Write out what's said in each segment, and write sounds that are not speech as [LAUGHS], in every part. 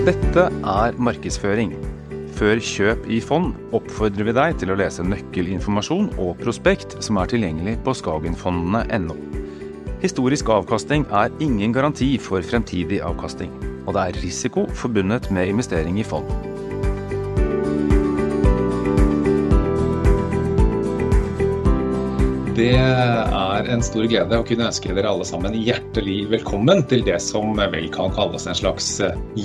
Dette er markedsføring. Før kjøp i fond oppfordrer vi deg til å lese nøkkelinformasjon og prospekt som er tilgjengelig på skagenfondene.no. Historisk avkastning er ingen garanti for fremtidig avkastning, og det er risiko forbundet med investering i fond. Det er en stor glede å kunne ønske dere alle sammen hjertelig velkommen til det som vel kan kalles en slags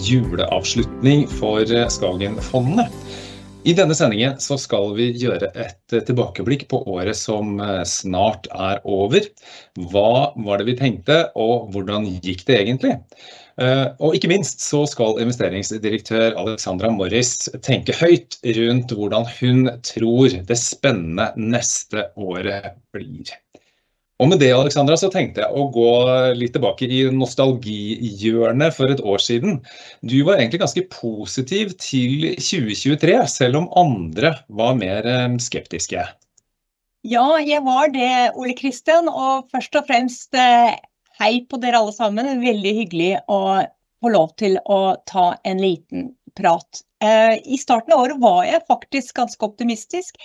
juleavslutning for Skagen-fondene. I denne sendingen så skal vi gjøre et tilbakeblikk på året som snart er over. Hva var det vi tenkte, og hvordan gikk det egentlig? Og ikke minst så skal investeringsdirektør Alexandra Morris tenke høyt rundt hvordan hun tror det spennende neste året blir. Og med det, Alexandra, så tenkte jeg å gå litt tilbake i nostalgihjørnet for et år siden. Du var egentlig ganske positiv til 2023, selv om andre var mer skeptiske. Ja, jeg var det, Ole Kristian, og først og fremst hei på dere alle sammen. Veldig hyggelig å få lov til å ta en liten prat. I starten av året var jeg faktisk ganske optimistisk.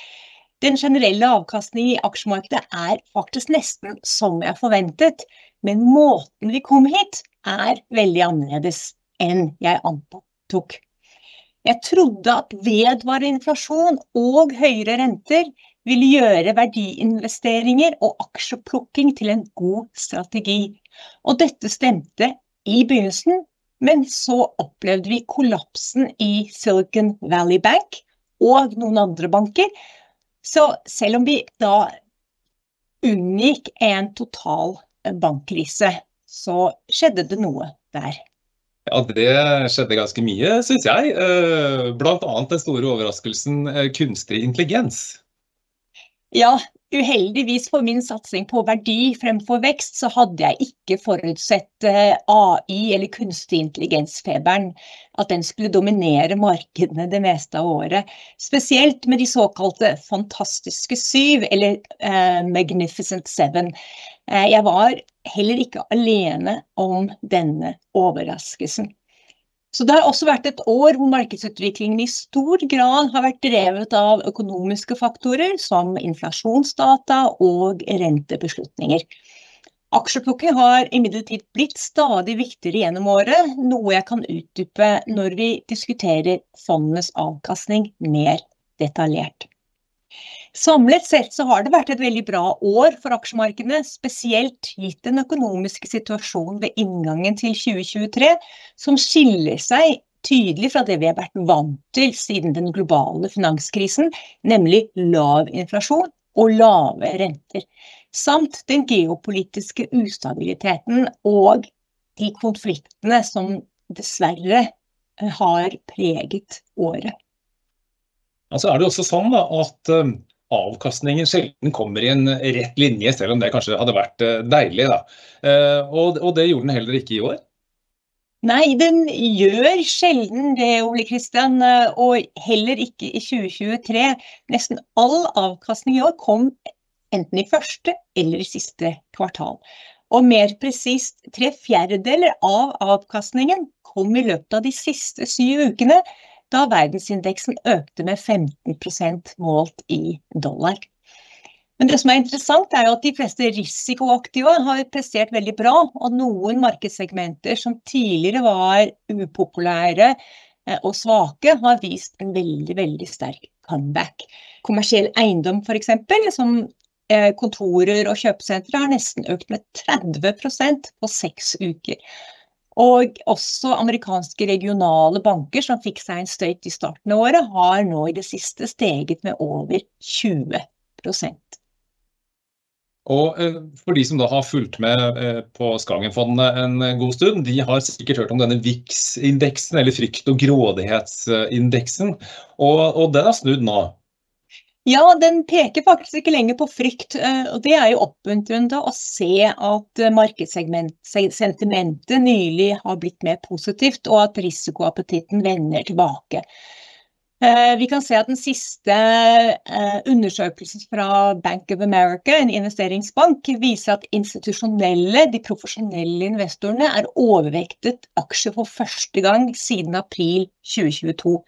Den generelle avkastningen i aksjemarkedet er faktisk nesten som jeg forventet, men måten vi kom hit er veldig annerledes enn jeg antok. Jeg trodde at vedvarende inflasjon og høyere renter ville gjøre verdiinvesteringer og aksjeplukking til en god strategi. Og dette stemte i begynnelsen, men så opplevde vi kollapsen i Silicon Valley Bank og noen andre banker. Så selv om vi da unngikk en total bankkrise, så skjedde det noe der. Ja, det skjedde ganske mye, synes jeg. Blant annet den store overraskelsen kunstig intelligens. Ja, uheldigvis for min satsing på verdi fremfor vekst, så hadde jeg ikke forutsett AI eller kunstig intelligens-feberen, at den skulle dominere markedene det meste av året. Spesielt med de såkalte fantastiske syv, eller Magnificent Seven. Jeg var heller ikke alene om denne overraskelsen. Så det har også vært et år hvor markedsutviklingen i stor grad har vært drevet av økonomiske faktorer som inflasjonsdata og rentebeslutninger. Aksjeplukking har imidlertid blitt stadig viktigere gjennom året, noe jeg kan utdype når vi diskuterer fondenes avkastning mer detaljert. Samlet sett så har det vært et veldig bra år for aksjemarkedene, spesielt gitt den økonomiske situasjonen ved inngangen til 2023, som skiller seg tydelig fra det vi har vært vant til siden den globale finanskrisen, nemlig lav inflasjon og lave renter, samt den geopolitiske ustabiliteten og de konfliktene som dessverre har preget året. Ja, så er det også sånn da at avkastningen sjelden kommer i en rett linje, selv om det kanskje hadde vært deilig da. Og det gjorde den heller ikke i år. Nei, den gjør sjelden det, Ole Kristian, og heller ikke i 2023. Nesten all avkastning i år kom enten i første eller i siste kvartal. Og mer presist, tre fjerdedeler av avkastningen kom i løpet av de siste syv ukene, da verdensindeksen økte med 15% målt i dollar. Men det som er interessant er jo at de fleste risikoaktiva har prestert veldig bra, og noen markedssegmenter som tidligere var upopulære og svake, har vist en veldig, veldig sterk comeback. Kommersiell eiendom eksempel, som kontorer og kjøpesentre, har nesten økt med 30% på seks uker. Og også amerikanske regionale banker som fikk seg en støyt i starten av året, har nå i det siste steget med over 20%. Og for de som da har fulgt med på Skagenfondet en god stund, de har sikkert hørt om denne VIX-indeksen, eller frykt- og grådighetsindeksen, og den har snudd nå. Ja, den peker faktisk ikke lenger på frykt, og det er jo oppmuntrende å se at markedssentimentet nylig har blitt mer positivt, og at risikoappetitten vender tilbake. Eh, vi kan se at den siste eh, undersøkelsen fra Bank of America, en investeringsbank, viser at institusjonelle, de profesjonelle investorene, er overvektet aksjer for første gang siden april 2022.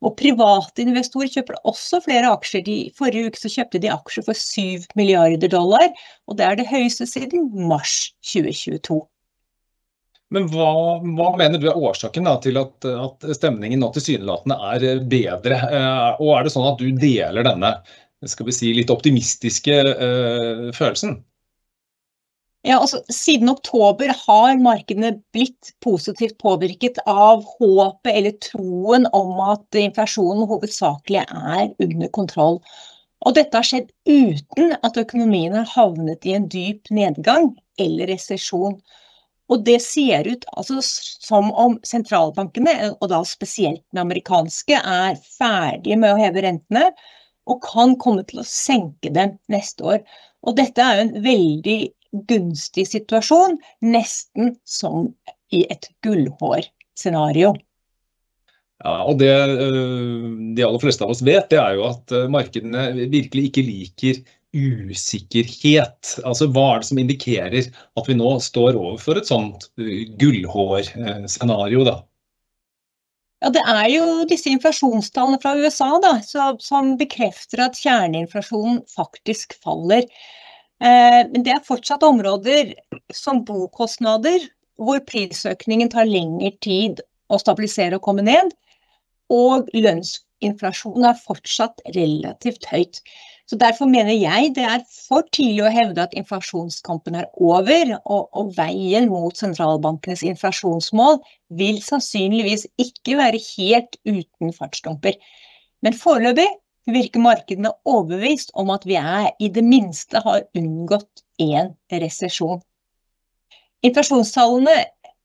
Og private investorer kjøper også flere aksjer. De, forrige uke så kjøpte de aksjer for 7 milliarder dollar, og det er det høyeste siden mars 2022. Men hva, hva, mener du er årsaken da, til at, at, stemningen nå tilsynelatende er bedre? Eh, og er det sånn at du deler denne skal vi si, litt optimistiske uh, følelsen? Ja, altså Siden oktober har markedene blitt positivt påvirket av håpet eller troen om at inflasjonen hovedsakelig er under kontroll. Og dette har skjedd uten at økonomien har havnet i en dyp nedgang eller resesjon. Og det ser ut altså, som om sentralbankene, og da spesielt den amerikanske, er ferdige med å heve rentene og kan komme til å senke dem neste år. Og dette er jo en veldig gunstig situasjon, nesten som i et gullhårscenario. Ja, og det øh, de aller fleste av oss vet, det er jo at øh, markedene virkelig ikke liker usikkerhet? Altså, hva er det som indikerer at vi nå står overfor et sånt gullhårscenario? gullhår-scenario? da? Ja, Det er jo disse inflasjonstallene fra USA da, som bekrefter at kjerneinflasjonen faktisk faller. Eh, men det er fortsatt områder som bokostnader, hvor prisøkningen tar lengre tid å stabilisere og komme ned. Og lønnsinflasjonen er fortsatt relativt høyt. Så Derfor mener jeg det er for tidlig å hevde at inflasjonskampen er over, og, og veien mot sentralbankenes inflasjonsmål vil sannsynligvis ikke være helt uten fartsdumper. Men foreløpig virker markedene overbevist om at vi er i det minste har unngått en resesjon. Inflasjonstallene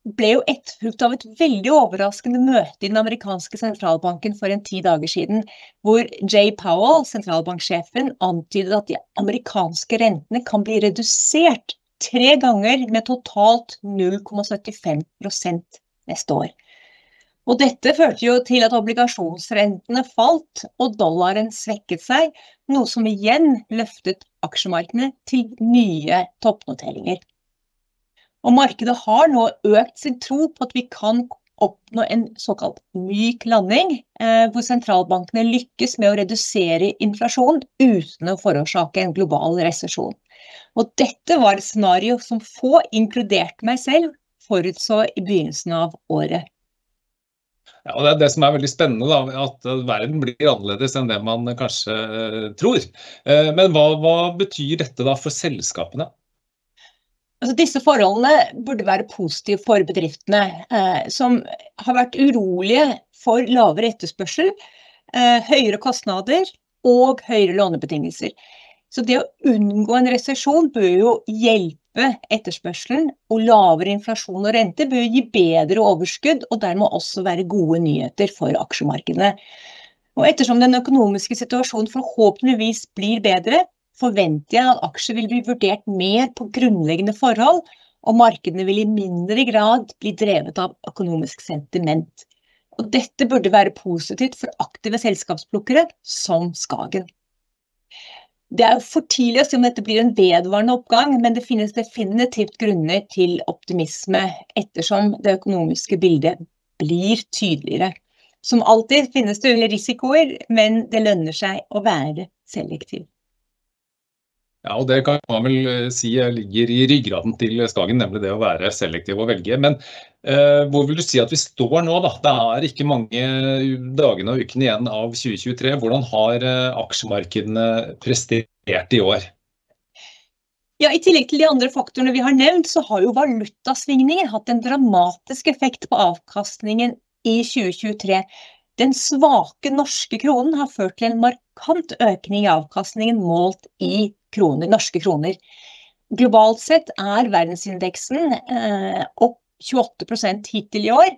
ble jo etterfulgt av et veldig overraskende møte i den amerikanske sentralbanken for en ti dager siden, hvor Jay Powell, sentralbanksjefen, antydet at de amerikanske rentene kan bli redusert tre ganger med totalt 0,75 neste år. Og dette førte jo til at obligasjonsrentene falt og dollaren svekket seg, noe som igjen løftet aksjemarkedene til nye toppnoteringer. Og markedet har nå økt sin tro på at vi kan oppnå en såkalt myk landing, eh, hvor sentralbankene lykkes med å redusere inflasjon uten å forårsake en global resesjon. Og dette var et scenario som få, inkludert meg selv, forutså i begynnelsen av året. Ja, Det er det som er veldig spennende, da, at verden blir annerledes enn det man kanskje eh, tror. Eh, men hva, hva betyr dette da for selskapene? Altså, disse forholdene burde være positive for bedriftene, eh, som har vært urolige for lavere etterspørsel, eh, høyere kostnader og høyere lånebetingelser. Så det å unngå en resesjon bør jo hjelpe etterspørselen, og lavere inflasjon og rente bør gi bedre overskudd, og dermed også være gode nyheter for aksjemarkedene. Og ettersom den økonomiske situasjonen forhåpentligvis blir bedre, forventer jeg at aksjer vil bli vurdert mer på grunnleggende forhold, og markedene vil i mindre grad bli drevet av økonomisk sentiment. Og dette burde være positivt for aktive selskapsplukkere som Skagen. Det er for tidlig å si om dette blir en vedvarende oppgang, men det finnes definitivt grunner til optimisme ettersom det økonomiske bildet blir tydeligere. Som alltid finnes det risikoer, men det lønner seg å være selektiv. Ja, og Det kan man vel eh, si ligger i ryggraden til Skagen, nemlig det å være selektiv og velge. Men eh, hvor vil du si at vi står nå? da? Det er ikke mange dagene og ukene igjen av 2023. Hvordan har eh, aksjemarkedene prestert i år? Ja, I tillegg til de andre faktorene vi har nevnt, så har jo valutasvingninger hatt en dramatisk effekt på avkastningen i 2023. Den svake norske kronen har ført til en markant økning i avkastningen målt i kroner, norske kroner. Globalt sett er verdensindeksen eh, opp 28 hittil i år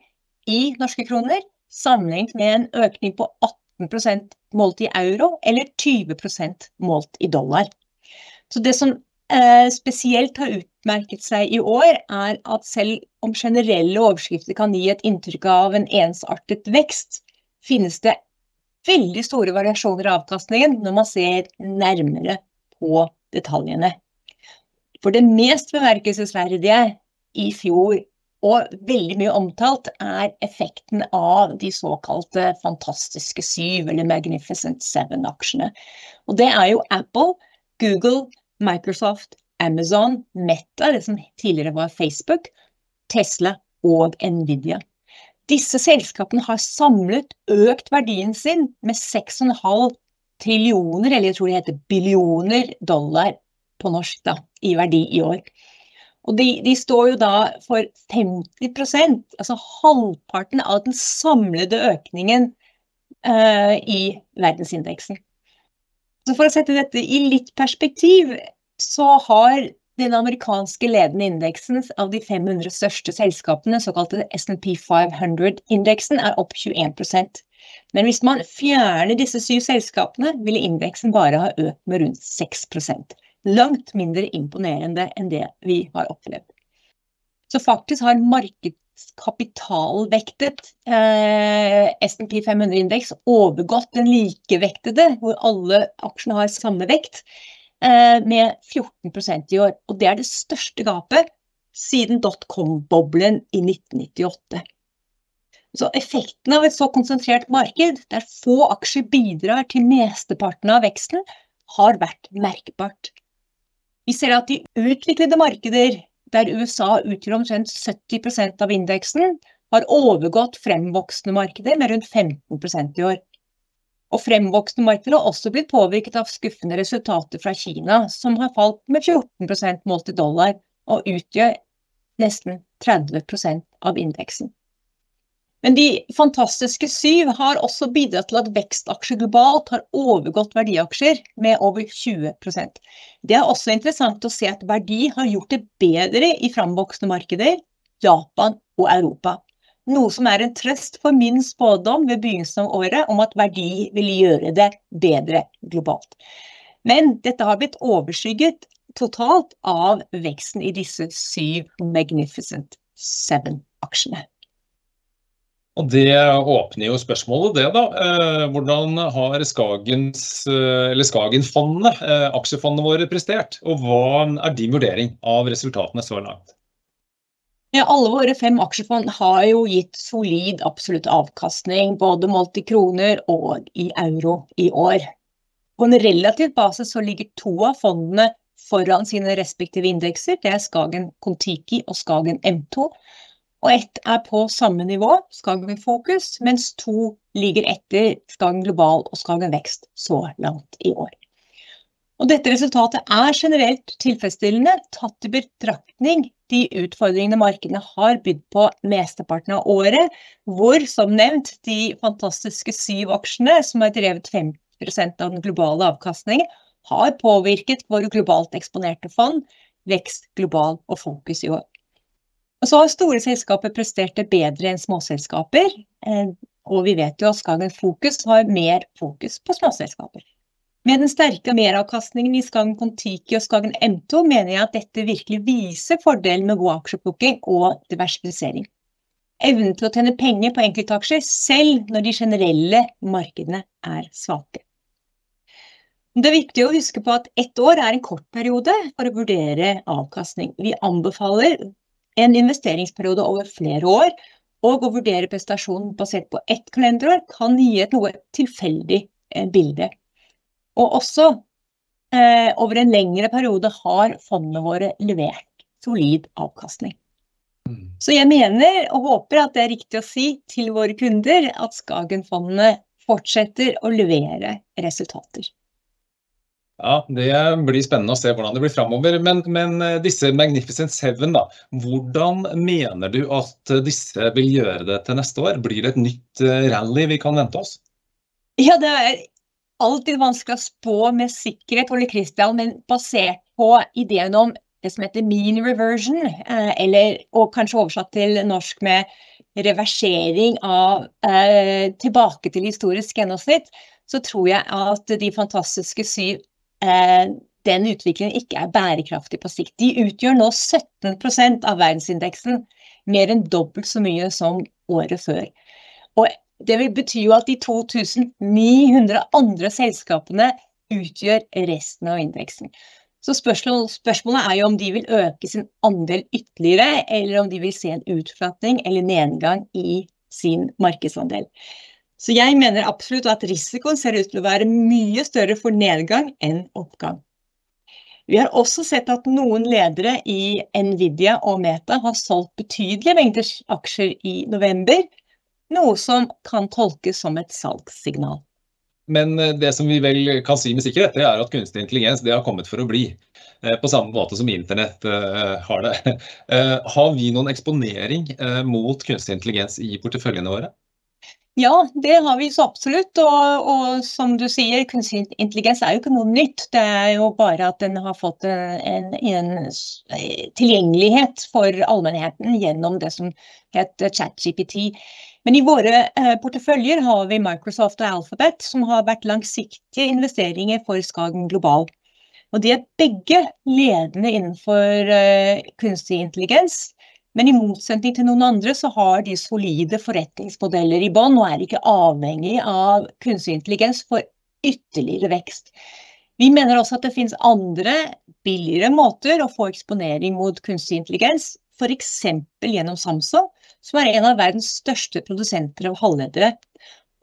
i norske kroner, sammenlignet med en økning på 18% målt i euro, eller 20% målt i dollar. Så det som eh, spesielt har utmerket seg i år, er at selv om generelle overskrifter kan gi et inntrykk av en ensartet vekst, finnes det veldig store variasjoner i avkastningen når man ser nærmere på detaljene. For det mest bemerkelsesverdige i fjor, og veldig mye omtalt, er effekten av de såkalte fantastiske syv, eller Magnificent Seven-aksjene. Og det er jo Apple, Google, Microsoft, Amazon, Meta, det som tidligere var Facebook, Tesla og Nvidia. Disse selskapene har samlet økt verdien sin med 6,5 trillioner, eller jeg tror det heter billioner dollar på norsk, da, i verdi i år. Og de, de, står jo da for 50% altså halvparten av den samlede økningen uh, i verdensindeksen. Så for å sette dette i litt perspektiv, så har den amerikanske ledende indeksen av de 500 største selskapene, såkalte SNP 500-indeksen, er opp 21% Men hvis man fjerner disse syv selskapene, ville indeksen bare ha økt med rundt 6% Langt mindre imponerende enn det vi har opplevd. Så faktisk har markedskapitalvektet eh, SNP 500-indeks overgått den likevektede, hvor alle aksjene har samme vekt. Eh, med 14% i år. Og det er det største gapet siden dotcom-boblen i 1998. Så effekten av et så konsentrert marked, der få aksjer bidrar til mesteparten av veksten, har vært merkbart. Vi ser at i utviklede markeder, der USA utgjør omtrent 70% av indeksen, har overgått fremvoksende markeder med rundt 15% i år. Og fremvoksende markeder har også blitt påvirket av skuffende resultater fra Kina, som har falt med 14% målt i dollar, og utgjør nesten 30% av indeksen. Men de fantastiske syv har også bidratt til at vekstaksjer globalt har overgått verdiaksjer med over 20% Det er også interessant å se at verdi har gjort det bedre i framvoksende markeder, Japan og Europa. Noe som er en trøst for min spådom ved begynnelsen av året om at verdi vil gjøre det bedre globalt. Men dette har blitt overskygget totalt av veksten i disse syv Magnificent Seven-aksjene. Og Det åpner jo spørsmålet, det da. Eh, hvordan har Skagens, eh, Skagen-fondene, eh, aksjefondene våre, prestert? Og hva er din vurdering av resultatene så langt? Ja, alle våre fem aksjefond har jo gitt solid absolutt avkastning, både målt i kroner og i euro i år. På en relativ basis så ligger to av fondene foran sine respektive indekser. Det er Skagen Kon-Tiki og Skagen M2. Og ett er på samme nivå, Skagen Fokus, mens to ligger etter Skagen Global og Skagen Vekst så langt i år. Og dette resultatet er generelt tilfredsstillende, tatt i betraktning de utfordringene markedene har bydd på mesteparten av året, hvor som nevnt de fantastiske syv aksjene, som har drevet 50% av den globale avkastningen, har påvirket våre globalt eksponerte fond, vekst, global og fokus i år. Og så har store selskaper prestert det bedre enn småselskaper, eh, og vi vet jo at Skagen Fokus har mer fokus på småselskaper. Med den sterke meravkastningen i Skagen Kon-Tiki og Skagen M2 mener jeg at dette virkelig viser fordelen med god aksjeplukking og diversifisering. Evnen til å tjene penger på enkeltaksjer selv når de generelle markedene er svake. Det er viktig å huske på at ett år er en kort periode for å vurdere avkastning. Vi anbefaler en investeringsperiode over flere år, og å vurdere prestasjonen basert på ett kalenderår kan gi et noe tilfeldig eh, bilde og også eh, over en lengre periode har fondene våre levert solid avkastning. Mm. Så jeg mener og håper at det er riktig å si til våre kunder at Skagen-fondene fortsetter å levere resultater. Ja, Det blir spennende å se hvordan det blir framover. Men, men, eh, disse Magnificent Seven, da, hvordan mener du at disse vil gjøre det til neste år? Blir det et nytt eh, rally vi kan vente oss? Ja, det er alltid vanskelig å spå med sikkerhet, Ole Kristian, men basert på ideen om det som heter mean reversion, eh, eller, og kanskje oversatt til norsk med reversering av eh, tilbake til historisk gjennomsnitt, så tror jeg at de fantastiske syv eh, den utviklingen ikke er bærekraftig på sikt. De utgjør nå 17% av verdensindeksen, mer enn dobbelt så mye som året før. Og Det vil bety jo at de 2900 andre selskapene utgjør resten av indeksen. Så spørsmål, spørsmålet er jo om de vil øke sin andel ytterligere, eller om de vil se en utflatning eller nedgang i sin markedsandel. Så jeg mener absolutt at risikoen ser ut til å være mye større for nedgang enn oppgang. Vi har også sett at noen ledere i Nvidia og Meta har solgt betydelige mengder aksjer i november, noe som kan tolkes som et salgssignal. Men eh, det som vi vel kan si med sikkerhet, det er at kunstig intelligens det har kommet for å bli. Eh, på samme måte som internett eh, har det. [LAUGHS] Har vi noen eksponering mot kunstig intelligens i porteføljene våre? Ja, det har vi så absolutt. Og, og, som du sier, kunstig intelligens er jo ikke noe nytt. Det er jo bare at den har fått en, en tilgjengelighet for allmennheten gjennom det som het ChatGPT. Men i våre eh, porteføljer har vi Microsoft og Alphabet, som har vært langsiktige investeringer for Skagen global. Og de er begge ledende innenfor eh, kunstig intelligens. Men i motsetning til noen andre så har de solide forretningsmodeller i bånn og er ikke avhengig av kunstig intelligens for ytterligere vekst. Vi mener også at det finnes andre, billigere måter å få eksponering mot kunstig intelligens, f.eks. gjennom Samsung, som er en av verdens største produsenter av halvledere,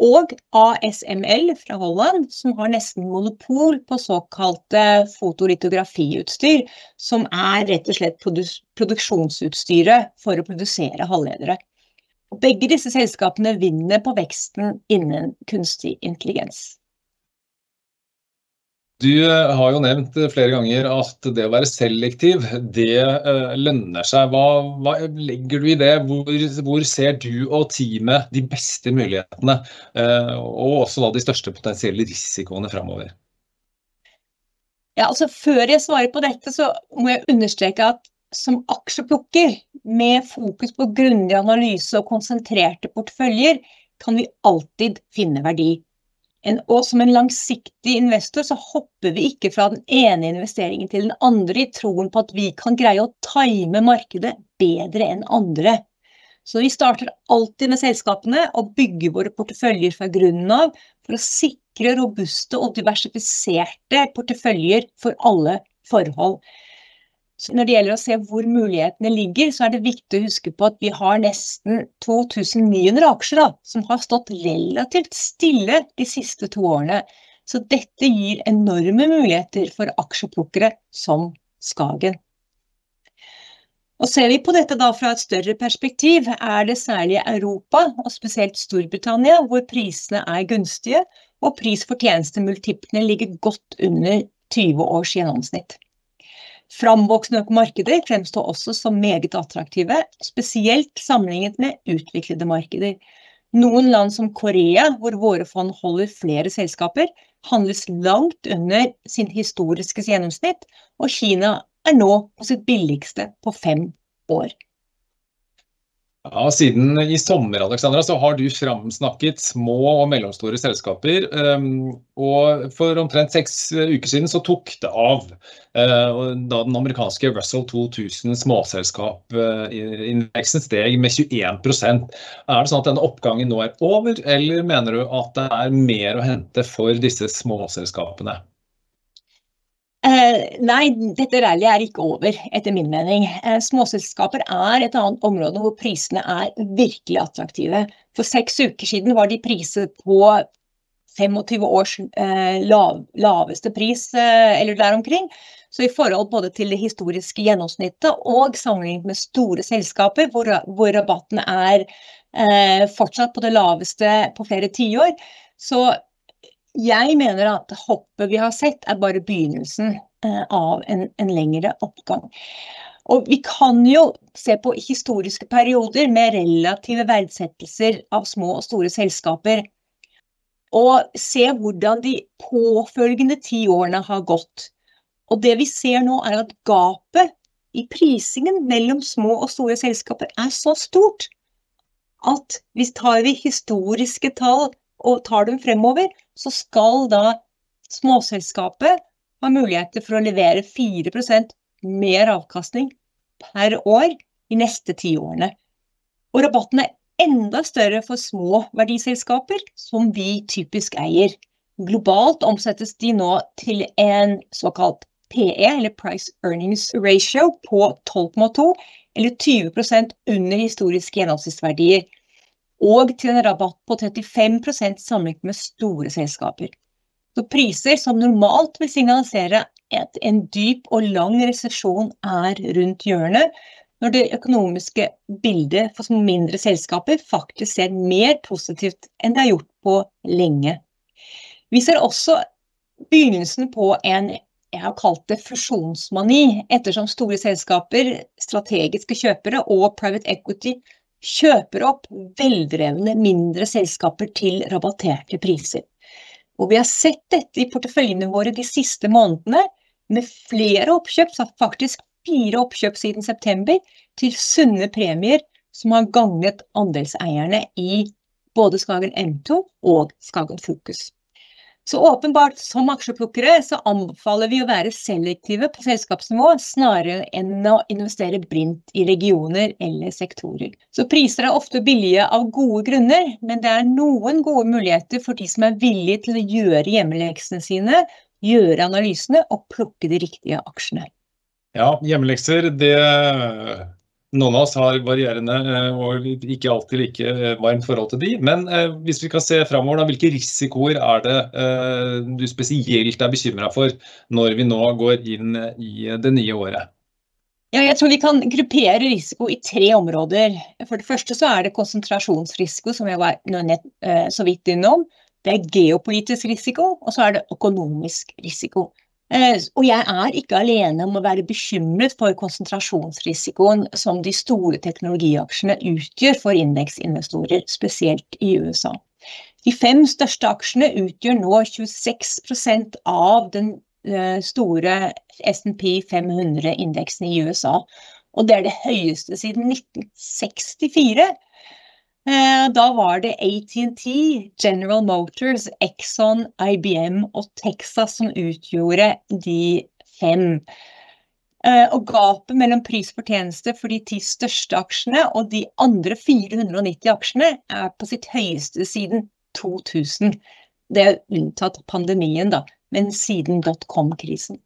og ASML fra Holland, som har nesten monopol på såkalte fotolitografiutstyr, som er rett og slett produksjonsutstyret for å produsere halvledere. Begge disse selskapene vinner på veksten innen kunstig intelligens. Du eh, har jo nevnt eh, flere ganger at det å være selektiv, det uh, lønner seg. Hva, hva, legger du i det? Hvor, hvor, ser du og teamet de beste mulighetene, og også da de største potensielle risikoene framover? Ja, altså Før jeg svarer på dette, så må jeg understreke at som aksjeplukker med fokus på grundig analyse og konsentrerte porteføljer, kan vi alltid finne verdi. En, og som en langsiktig investor så hopper vi ikke fra den ene investeringen til den andre i troen på at vi kan greie å time markedet bedre enn andre. Så vi starter alltid med selskapene og bygger våre porteføljer fra grunnen av for å sikre robuste og diversifiserte porteføljer for alle forhold. Når det gjelder å se hvor mulighetene ligger, så er det viktig å huske på at vi har nesten 2900 aksjer da, som har stått relativt stille de siste to årene. Så dette gir enorme muligheter for aksjeplukkere som Skagen. Og Ser vi på dette da fra et større perspektiv, er det særlig Europa, og spesielt Storbritannia, hvor prisene er gunstige, og pris for tjenestemultiplene ligger godt under 20 års gjennomsnitt. Framvoksende markeder fremstår også som meget attraktive, spesielt sammenlignet med utviklede markeder. Noen land som Korea, hvor våre fond holder flere selskaper, handles langt under sin historiske gjennomsnitt, og Kina er nå på sitt billigste på fem år. Ja, Siden i sommer Alexandra, så har du framsnakket små og mellomstore selskaper. Ehm, og For omtrent seks uker siden så tok det av. Eh, da den amerikanske Russell 2000 småselskapindeksen eh, steg med 21% Er det sånn at denne oppgangen nå er over, eller mener du at det er mer å hente for disse småselskapene? Eh, nei, dette rallyet er ikke over, etter min mening. Eh, småselskaper er et annet område hvor prisene er virkelig attraktive. For seks uker siden var de priset på 25 års eh, lav, laveste pris, eh, eller der omkring. Så i forhold både til det historiske gjennomsnittet og sammenlignet med store selskaper, hvor, hvor rabatten er eh, fortsatt på det laveste på flere tiår, så jeg mener at hoppet vi har sett, er bare begynnelsen eh, av en, en lengre oppgang. Og vi kan jo se på historiske perioder med relative verdsettelser av små og store selskaper. Og se hvordan de påfølgende ti årene har gått. Og det vi ser nå, er at gapet i prisingen mellom små og store selskaper er så stort at hvis tar vi historiske tall og tar dem fremover, så skal da småselskapet ha muligheter for å levere 4% mer avkastning per år de neste ti årene. Og rabatten er enda større for små verdiselskaper, som vi typisk eier. Globalt omsettes de nå til en såkalt PE, eller Price Earnings Ratio, på 12,2, eller 20 under historiske gjennomsnittsverdier. Og til en rabatt på 35% sammenlignet med store selskaper. Så priser som normalt vil signalisere at en dyp og lang resesjon er rundt hjørnet, når det økonomiske bildet for mindre selskaper faktisk ser mer positivt enn det har gjort på lenge. Vi ser også begynnelsen på en jeg har kalt det fusjonsmani, ettersom store selskaper, strategiske kjøpere og private equity kjøper opp veldrevne mindre selskaper til rabatterte priser. Og vi har sett dette i porteføljene våre de siste månedene, med flere oppkjøp, faktisk fire oppkjøp siden september, til sunne premier som har gagnet andelseierne i både Skagen M2 og Skagen Fokus. Så åpenbart, som aksjeplukkere, så anbefaler vi å være selektive på selskapsnivå, snarere enn å investere blindt i regioner eller sektorer. Så priser er ofte billige av gode grunner, men det er noen gode muligheter for de som er villige til å gjøre hjemmeleksene sine, gjøre analysene og plukke de riktige aksjene. Ja, hjemmelekser, det noen av oss har varierende eh, og ikke alltid like eh, varmt forhold til de. Men eh, hvis vi kan se framover, hvilke risikoer er det du spesielt er bekymra for når vi nå går inn i det nye året? Ja, jeg tror vi kan gruppere risiko i tre områder. For det første så er det konsentrasjonsrisiko, som jeg var så vidt innom. Det er geopolitisk risiko, og så er det økonomisk risiko. Eh, og jeg er ikke alene om å være bekymret for konsentrasjonsrisikoen som de store teknologiaksjene utgjør for indeksinvestorer, spesielt i USA. De fem største aksjene utgjør nå 26% av den eh, store SNP 500-indeksen i USA. Og det er det høyeste siden 1964. Eh, da var det ATNT, General Motors, Exxon, IBM og Texas som utgjorde de fem. Eh, og gapet mellom pris for tjeneste for de ti største aksjene og de andre 490 aksjene er på sitt høyeste siden 2000. Det er unntatt pandemien, da, men siden dotcom-krisen.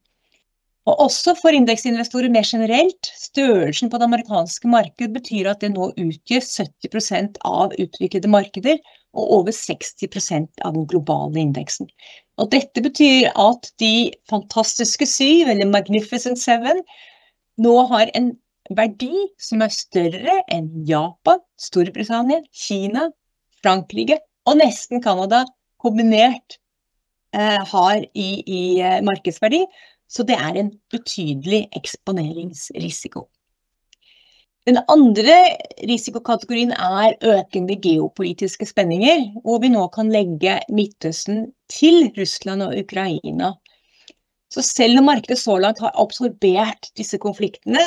Og også for indeksinvestorer mer generelt, størrelsen på det amerikanske markedet betyr at det nå utgjør 70% av utviklede markeder og over 60 av den globale indeksen. Og dette betyr at de fantastiske syv, eller Magnificent Seven, nå har en verdi som er større enn Japan, Storbritannia, Kina, Frankrike og nesten Canada kombinert eh, har i, i eh, markedsverdi. Så det er en betydelig eksponeringsrisiko. Den andre risikokategorien er økende geopolitiske spenninger, hvor vi nå kan legge Midtøsten til Russland og Ukraina. Så selv om markedet så langt har absorbert disse konfliktene,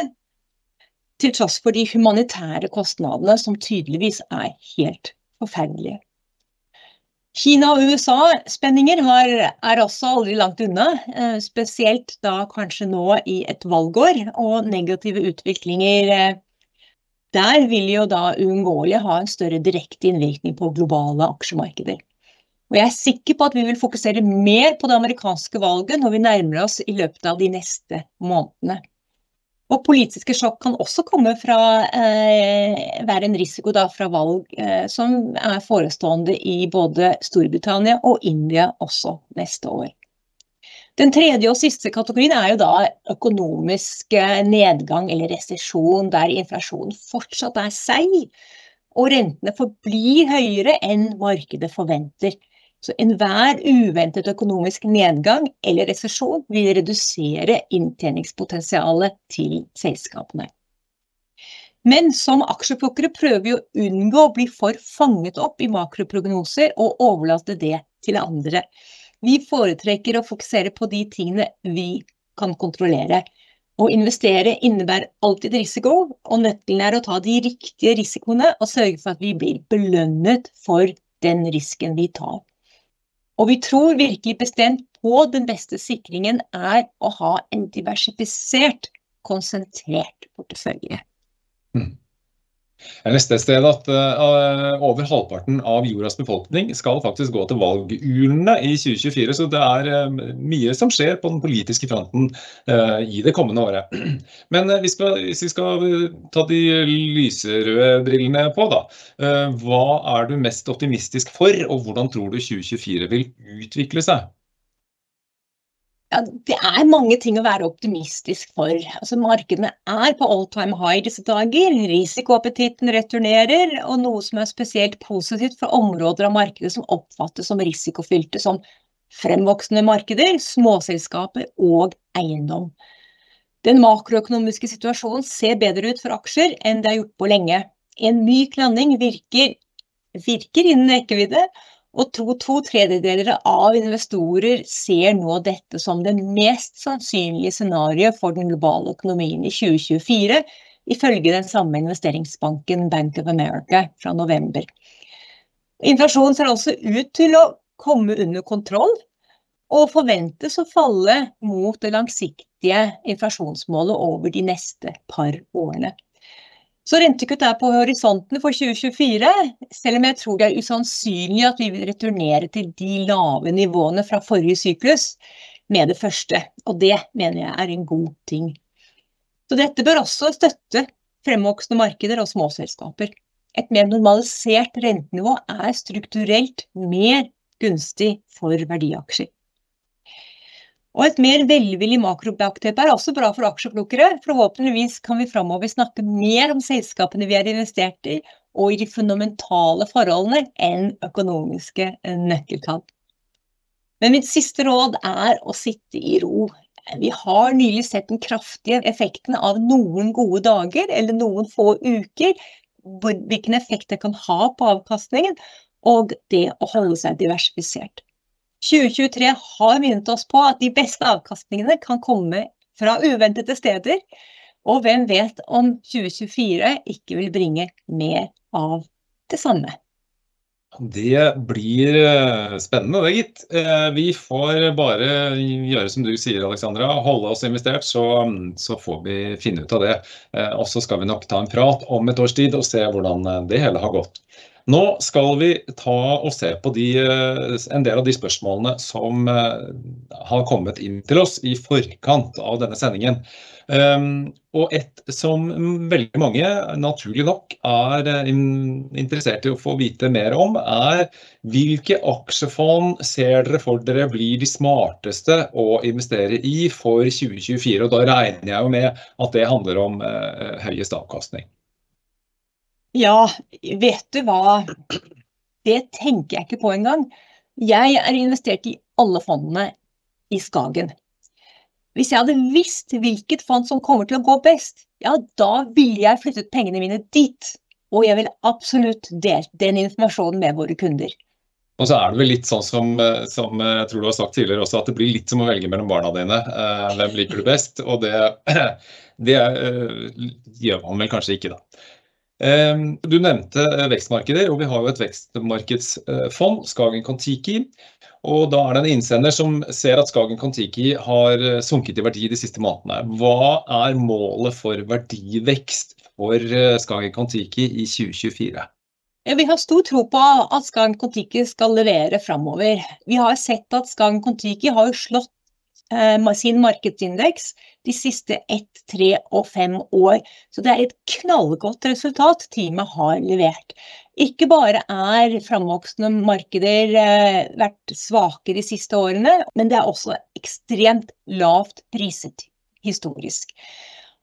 til tross for de humanitære kostnadene, som tydeligvis er helt forferdelige. Kina og USA-spenninger er også aldri langt unna, eh, spesielt da kanskje nå i et valgår. Og negative utviklinger eh, der vil jo da uunngåelig ha en større direkte innvirkning på globale aksjemarkeder. Og jeg er sikker på at vi vil fokusere mer på det amerikanske valget når vi nærmer oss i løpet av de neste månedene. Og politiske sjokk kan også komme fra, eh, være en risiko da, fra valg eh, som er forestående i både Storbritannia og India også neste år. Den tredje og siste kategorien er jo da økonomisk eh, nedgang eller resesjon, der inflasjonen fortsatt er seig og rentene forblir høyere enn markedet forventer. Så enhver uventet økonomisk nedgang eller resesjon vil redusere inntjeningspotensialet til selskapene. Men som aksjeplukkere prøver vi å unngå å bli for fanget opp i makroprognoser og overlate det til andre. Vi foretrekker å fokusere på de tingene vi kan kontrollere. Å investere innebærer alltid risiko, og nøkkelen er å ta de riktige risikoene og sørge for at vi blir belønnet for den risken vi tar. Og vi tror virkelig bestemt på den beste sikringen er å ha en diversifisert, konsentrert portefølje. Mm. Jeg leste et sted at uh, over halvparten av jordas befolkning skal faktisk gå til valgurnene i 2024, så det er uh, mye som skjer på den politiske fronten uh, i det kommende året. [CLEARS THROAT] Men vi hvis vi skal ta de lyserøde brillene på, da. Hva er du mest optimistisk for, og hvordan tror du 2024 vil utvikle seg? Ja, det er mange ting å være optimistisk for. Altså, markedene er på all time high disse dager. Risikoappetitten returnerer, og noe som er spesielt positivt for områder av markedet som oppfattes som risikofylte, som fremvoksende markeder, småselskaper og eiendom. Den makroøkonomiske situasjonen ser bedre ut for aksjer enn det har gjort på lenge. En myk landing virker, virker innen rekkevidde, og to, to tredjedeler av investorer ser nå dette som det mest sannsynlige scenarioet for den globale økonomien i 2024, ifølge den samme investeringsbanken Bank of America fra november. Inflasjonen ser også ut til å komme under kontroll, og forventes å falle mot det langsiktige inflasjonsmålet over de neste par årene. Så rentekutt er på horisonten for 2024, selv om jeg tror det er usannsynlig at vi vil returnere til de lave nivåene fra forrige syklus med det første. Og det mener jeg er en god ting. Så dette bør også støtte fremvoksende markeder og småselskaper. Et mer normalisert rentenivå er strukturelt mer gunstig for verdiaksjer. Og et mer velvillig makrobakteppe er også bra for aksjeplukkere. Forhåpentligvis kan vi framover snakke mer om selskapene vi har investert i, og i de fundamentale forholdene, enn økonomiske eh, nøkkeltall. Men mitt siste råd er å sitte i ro. Vi har nylig sett den kraftige effekten av noen gode dager eller noen få uker, hvilken effekt det kan ha på avkastningen, og det å holde seg diversifisert. 2023 har minnet oss på at de beste avkastningene kan komme fra uventede steder, og hvem vet om 2024 ikke vil bringe mer av det samme. Det blir eh, spennende, det gitt. Eh, vi får bare gjøre som du sier, Alexandra. Holde oss investert, så, så får vi finne ut av det. Eh, og så skal vi nok ta en prat om et års tid og se hvordan det hele har gått. Nå skal vi ta og se på de, eh, en del av de spørsmålene som eh, har kommet inn til oss i forkant av denne sendingen. Um, og et som veldig mange, naturlig nok, er eh, interessert i å få vite mer om, er hvilke aksjefond ser dere for dere blir de smarteste å investere i for 2024? Og da regner jeg jo med at det handler om høyest avkastning. Ja, vet du hva. Det tenker jeg ikke på engang. Jeg er investert i alle fondene i Skagen. Hvis jeg hadde visst hvilket fond som kommer til å gå best, ja, da ville jeg flyttet pengene mine dit. Og jeg ville absolutt delt den informasjonen med våre kunder. Og så er det vel litt sånn som, eh, som, eh, jeg tror du har sagt tidligere også, at det blir litt som å velge mellom barna dine. Eh, hvem liker du best? Og det, [CLEARS THROAT] det gjør man vel kanskje ikke, da. Ehm, du nevnte eh, vekstmarkeder, og vi har jo et vekstmarkedsfond, Skagen Kon-Tiki. Og da er det en innsender som ser at Skagen Kon-Tiki har eh, sunket i verdi de siste månedene. Hva er målet for verdivekst for eh, Skagen Kon-Tiki i 2024? Ja, vi har stor tro på at Skagen Kon-Tiki skal levere framover. Vi har sett at Skagen Kon-Tiki har slått sin markedsindeks de siste ett, tre og fem år. Så det er et knallgodt resultat teamet har levert. Ikke bare er framvoksende markeder eh, vært svake de siste årene, men det er også ekstremt lavt priset historisk.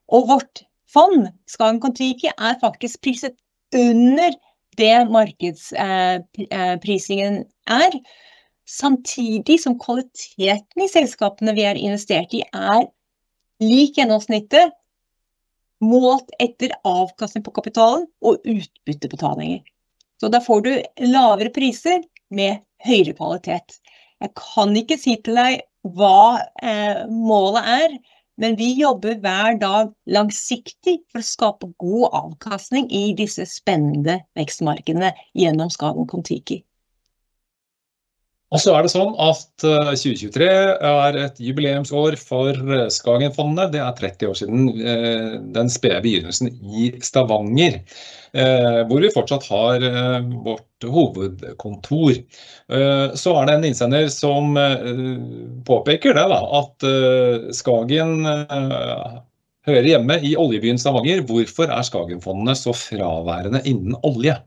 Og vårt fond, Skagen Kon-Tiki, er faktisk priset under det markedsprisingen eh, er. Samtidig som kvaliteten i selskapene vi har investert i, er lik gjennomsnittet målt etter avkastning på kapitalen og utbyttebetalinger. Så da får du lavere priser med høyere kvalitet. Jeg kan ikke si til deg hva eh, målet er, men vi jobber hver dag langsiktig for å skape god avkastning i disse spennende vekstmarkedene gjennom Skagen Kon-Tiki. Og så er det sånn at 2023 er et jubileumsår for Skagenfondet. Det er 30 år siden den spede begynnelsen i Stavanger. Hvor vi fortsatt har vårt hovedkontor. Så er det en innsender som påpeker det da, at Skagen hører hjemme i oljebyen Stavanger. Hvorfor er Skagenfondene så fraværende innen olje?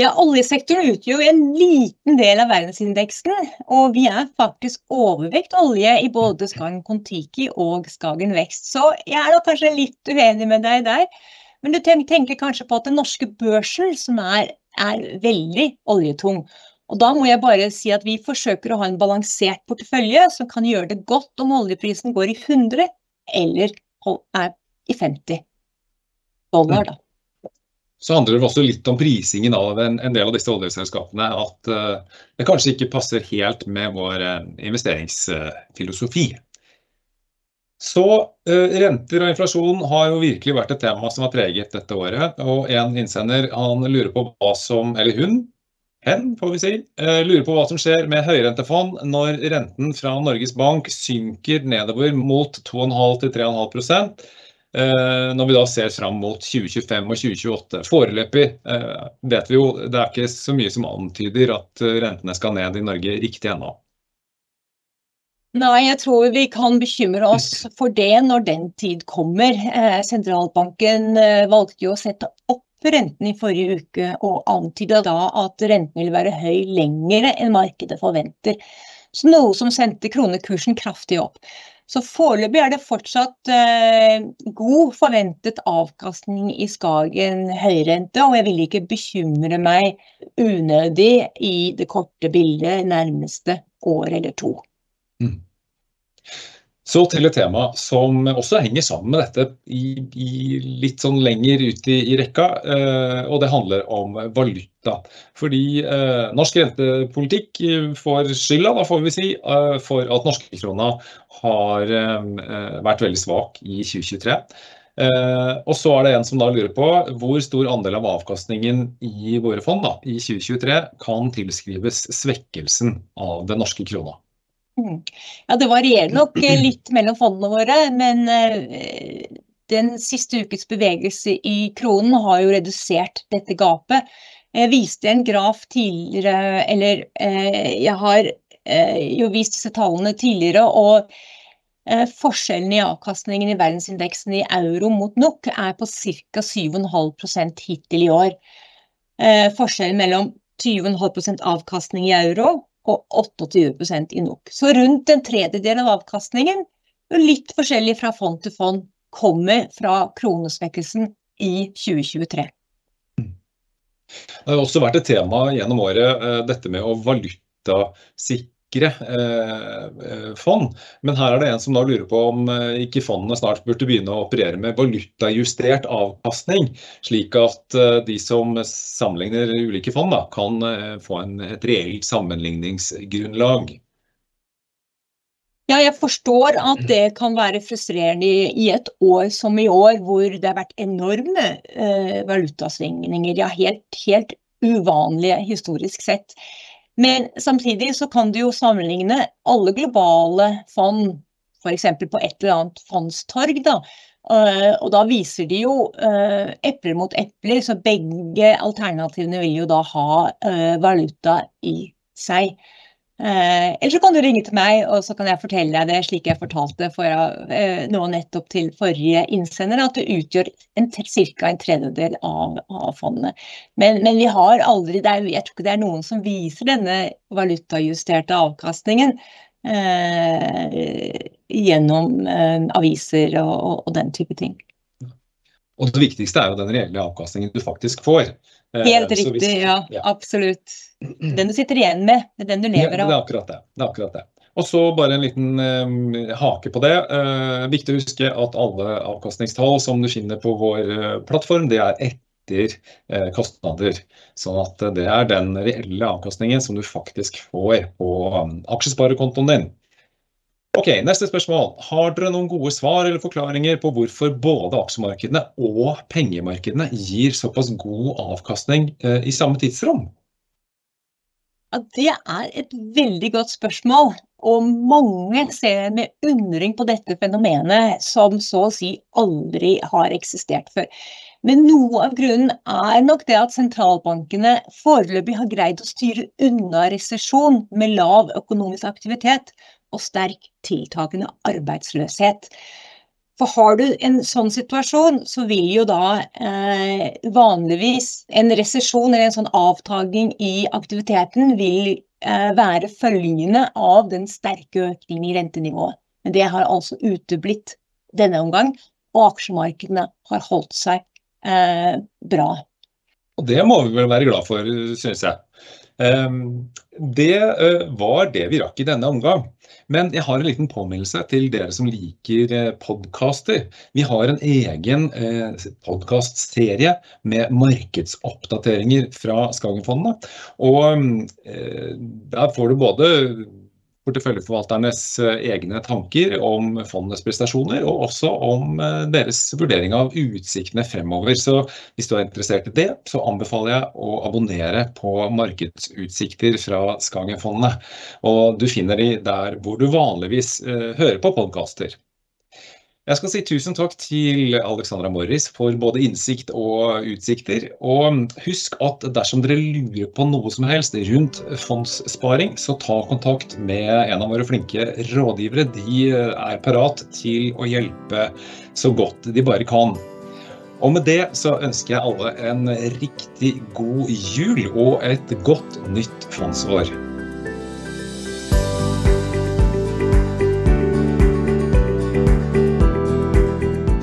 Ja, Oljesektoren utgjør en liten del av verdensindeksen, og vi er faktisk overvekt olje i både Skagen Kon-Tiki og Skagen Vekst. Så jeg er da kanskje litt uenig med deg der. Men du tenker kanskje på at den norske børsen, som er, er veldig oljetung. Og da må jeg bare si at vi forsøker å ha en balansert portefølje som kan gjøre det godt om oljeprisen går i 100 eller er i 50 dollar, da så handler det også litt om prisingen av en, en del av disse oljeselskapene. At uh, det kanskje ikke passer helt med vår uh, investeringsfilosofi. Så uh, renter og inflasjon har jo virkelig vært et tema som har preget dette året. Og en innsender han lurer på hva som, eller hun, hen får vi si, lurer på hva som skjer med høyrentefond når renten fra Norges Bank synker nedover mot 2,5 3,5 Eh, når vi da ser fram mot 2025 og 2028. Foreløpig eh, vet vi jo det er ikke så mye som antyder at eh, rentene skal ned i Norge riktig ennå. Nei, jeg tror vi kan bekymre oss for det når den tid kommer. Sentralbanken valgte jo å sette opp renten i forrige uke og antyda da at renten vil være høy lenger enn markedet forventer. Så noe som sendte kronekursen kraftig opp. Så foreløpig er det fortsatt eh, god forventet avkastning i Skagen høyrente, og jeg vil ikke bekymre meg unødig i det korte bildet nærmeste år eller to. Mm. Så til et tema som også henger sammen med dette i, i litt sånn lenger ut i, i rekka, eh, og det handler om valuta. Fordi eh, norsk rentepolitikk får skylda, da får vi si, eh, for at norskekrona har eh, vært veldig svak i 2023. Eh, og så er det en som da lurer på hvor stor andel av avkastningen i våre fond da, i 2023 kan tilskrives svekkelsen av den norske krona. Mm. Ja, Det varierer nok eh, [CLEARS THROAT] litt mellom fondene våre, men eh, den siste ukes bevegelse i kronen har jo redusert dette gapet. Jeg viste en graf tidligere, eller eh, jeg har jo vist disse tallene tidligere. og Forskjellen i avkastningen i verdensindeksen i euro mot NOK er på ca. 7,5 hittil i år. Forskjellen mellom 20,5% avkastning i euro og 28 i NOK. Så rundt en tredjedel av avkastningen, litt forskjellig fra fond til fond, kommer fra kronesvekkelsen i 2023. Det har også vært et tema gjennom året, eh, dette med å valutasikre sikre eh, eh, fond. Men her er det en som da lurer på om eh, ikke fondene snart burde begynne å operere med valutajustert avkastning, slik at de som sammenligner ulike fond, da, kan få en, et reelt sammenligningsgrunnlag. Ja, jeg forstår at det kan være frustrerende i et år som i år, hvor det har vært enorme valutasvingninger. Ja, helt, helt uvanlige historisk sett. Men samtidig så kan du jo sammenligne alle globale fond, f.eks. på et eller annet fondstorg. da, eh, og da viser de jo uh, epler mot epler, så begge alternativene vil jo da ha uh, valuta i seg. Eh, eller så kan du ringe til meg, og så kan jeg fortelle deg det slik jeg fortalte for, eh, nå nettopp til forrige innsender, at det utgjør ca. en tredjedel av, av fondet. Men, men, vi har aldri, er, jeg tror ikke det er noen som viser denne valutajusterte avkastningen eh, gjennom eh, aviser og, og, den type ting. Og det viktigste er jo den reelle avkastningen du faktisk får. Eh, Helt riktig, hvis, ja, ja, Absolutt. Den du sitter igjen med, det er den du lever av. det er akkurat det. det, er akkurat det. Og så bare en liten eh, hake på det. Eh, viktig å huske at alle avkastningstall som du finner på vår eh, plattform, det er etter kostnader. Sånn at det er den reelle avkastningen som du faktisk får på um, aksjesparekontoen din. Ok, Neste spørsmål. Har dere noen gode svar eller forklaringer på hvorfor både aksjemarkedene og pengemarkedene gir såpass god avkastning eh, i samme tidsrom? Ja, det er et veldig godt spørsmål. Og mange ser med undring på dette fenomenet som så å si aldri har eksistert før. Men noe av grunnen er nok det at sentralbankene foreløpig har greid å styre unna resesjon med lav økonomisk aktivitet og sterk tiltakende arbeidsløshet. For har du en sånn situasjon, så vil jo da eh, vanligvis en resesjon eller en sånn avtagning i aktiviteten vil eh, være følgende av den sterke økningen i rentenivået. Men det har altså uteblitt denne omgang, og aksjemarkedene har holdt seg eh, bra. Og det må vi vel være glad for, synes jeg. Ehm, det eh, var det vi rakk i denne omgang. Men jeg har en liten påminnelse til dere som liker eh, podkaster. Vi har en egen eh, podkastserie med markedsoppdateringer fra Skagenfondet. Og der får du både porteføljeforvalternes eh, egne tanker om fondenes prestasjoner, og også om eh, deres vurdering av utsiktene fremover. Så hvis du er interessert i det, så anbefaler jeg å abonnere på markedsutsikter fra Skagen-fondene. Og du finner de der hvor du vanligvis eh, hører på podkaster. Jeg skal si tusen takk til Alexandra Morris for både innsikt og utsikter. Og husk at dersom dere lurer på noe som helst rundt fondssparing, så ta kontakt med en av våre flinke rådgivere. De er parat til å hjelpe så godt de bare kan. Og med det så ønsker jeg alle en riktig god jul og et godt nytt fondsår.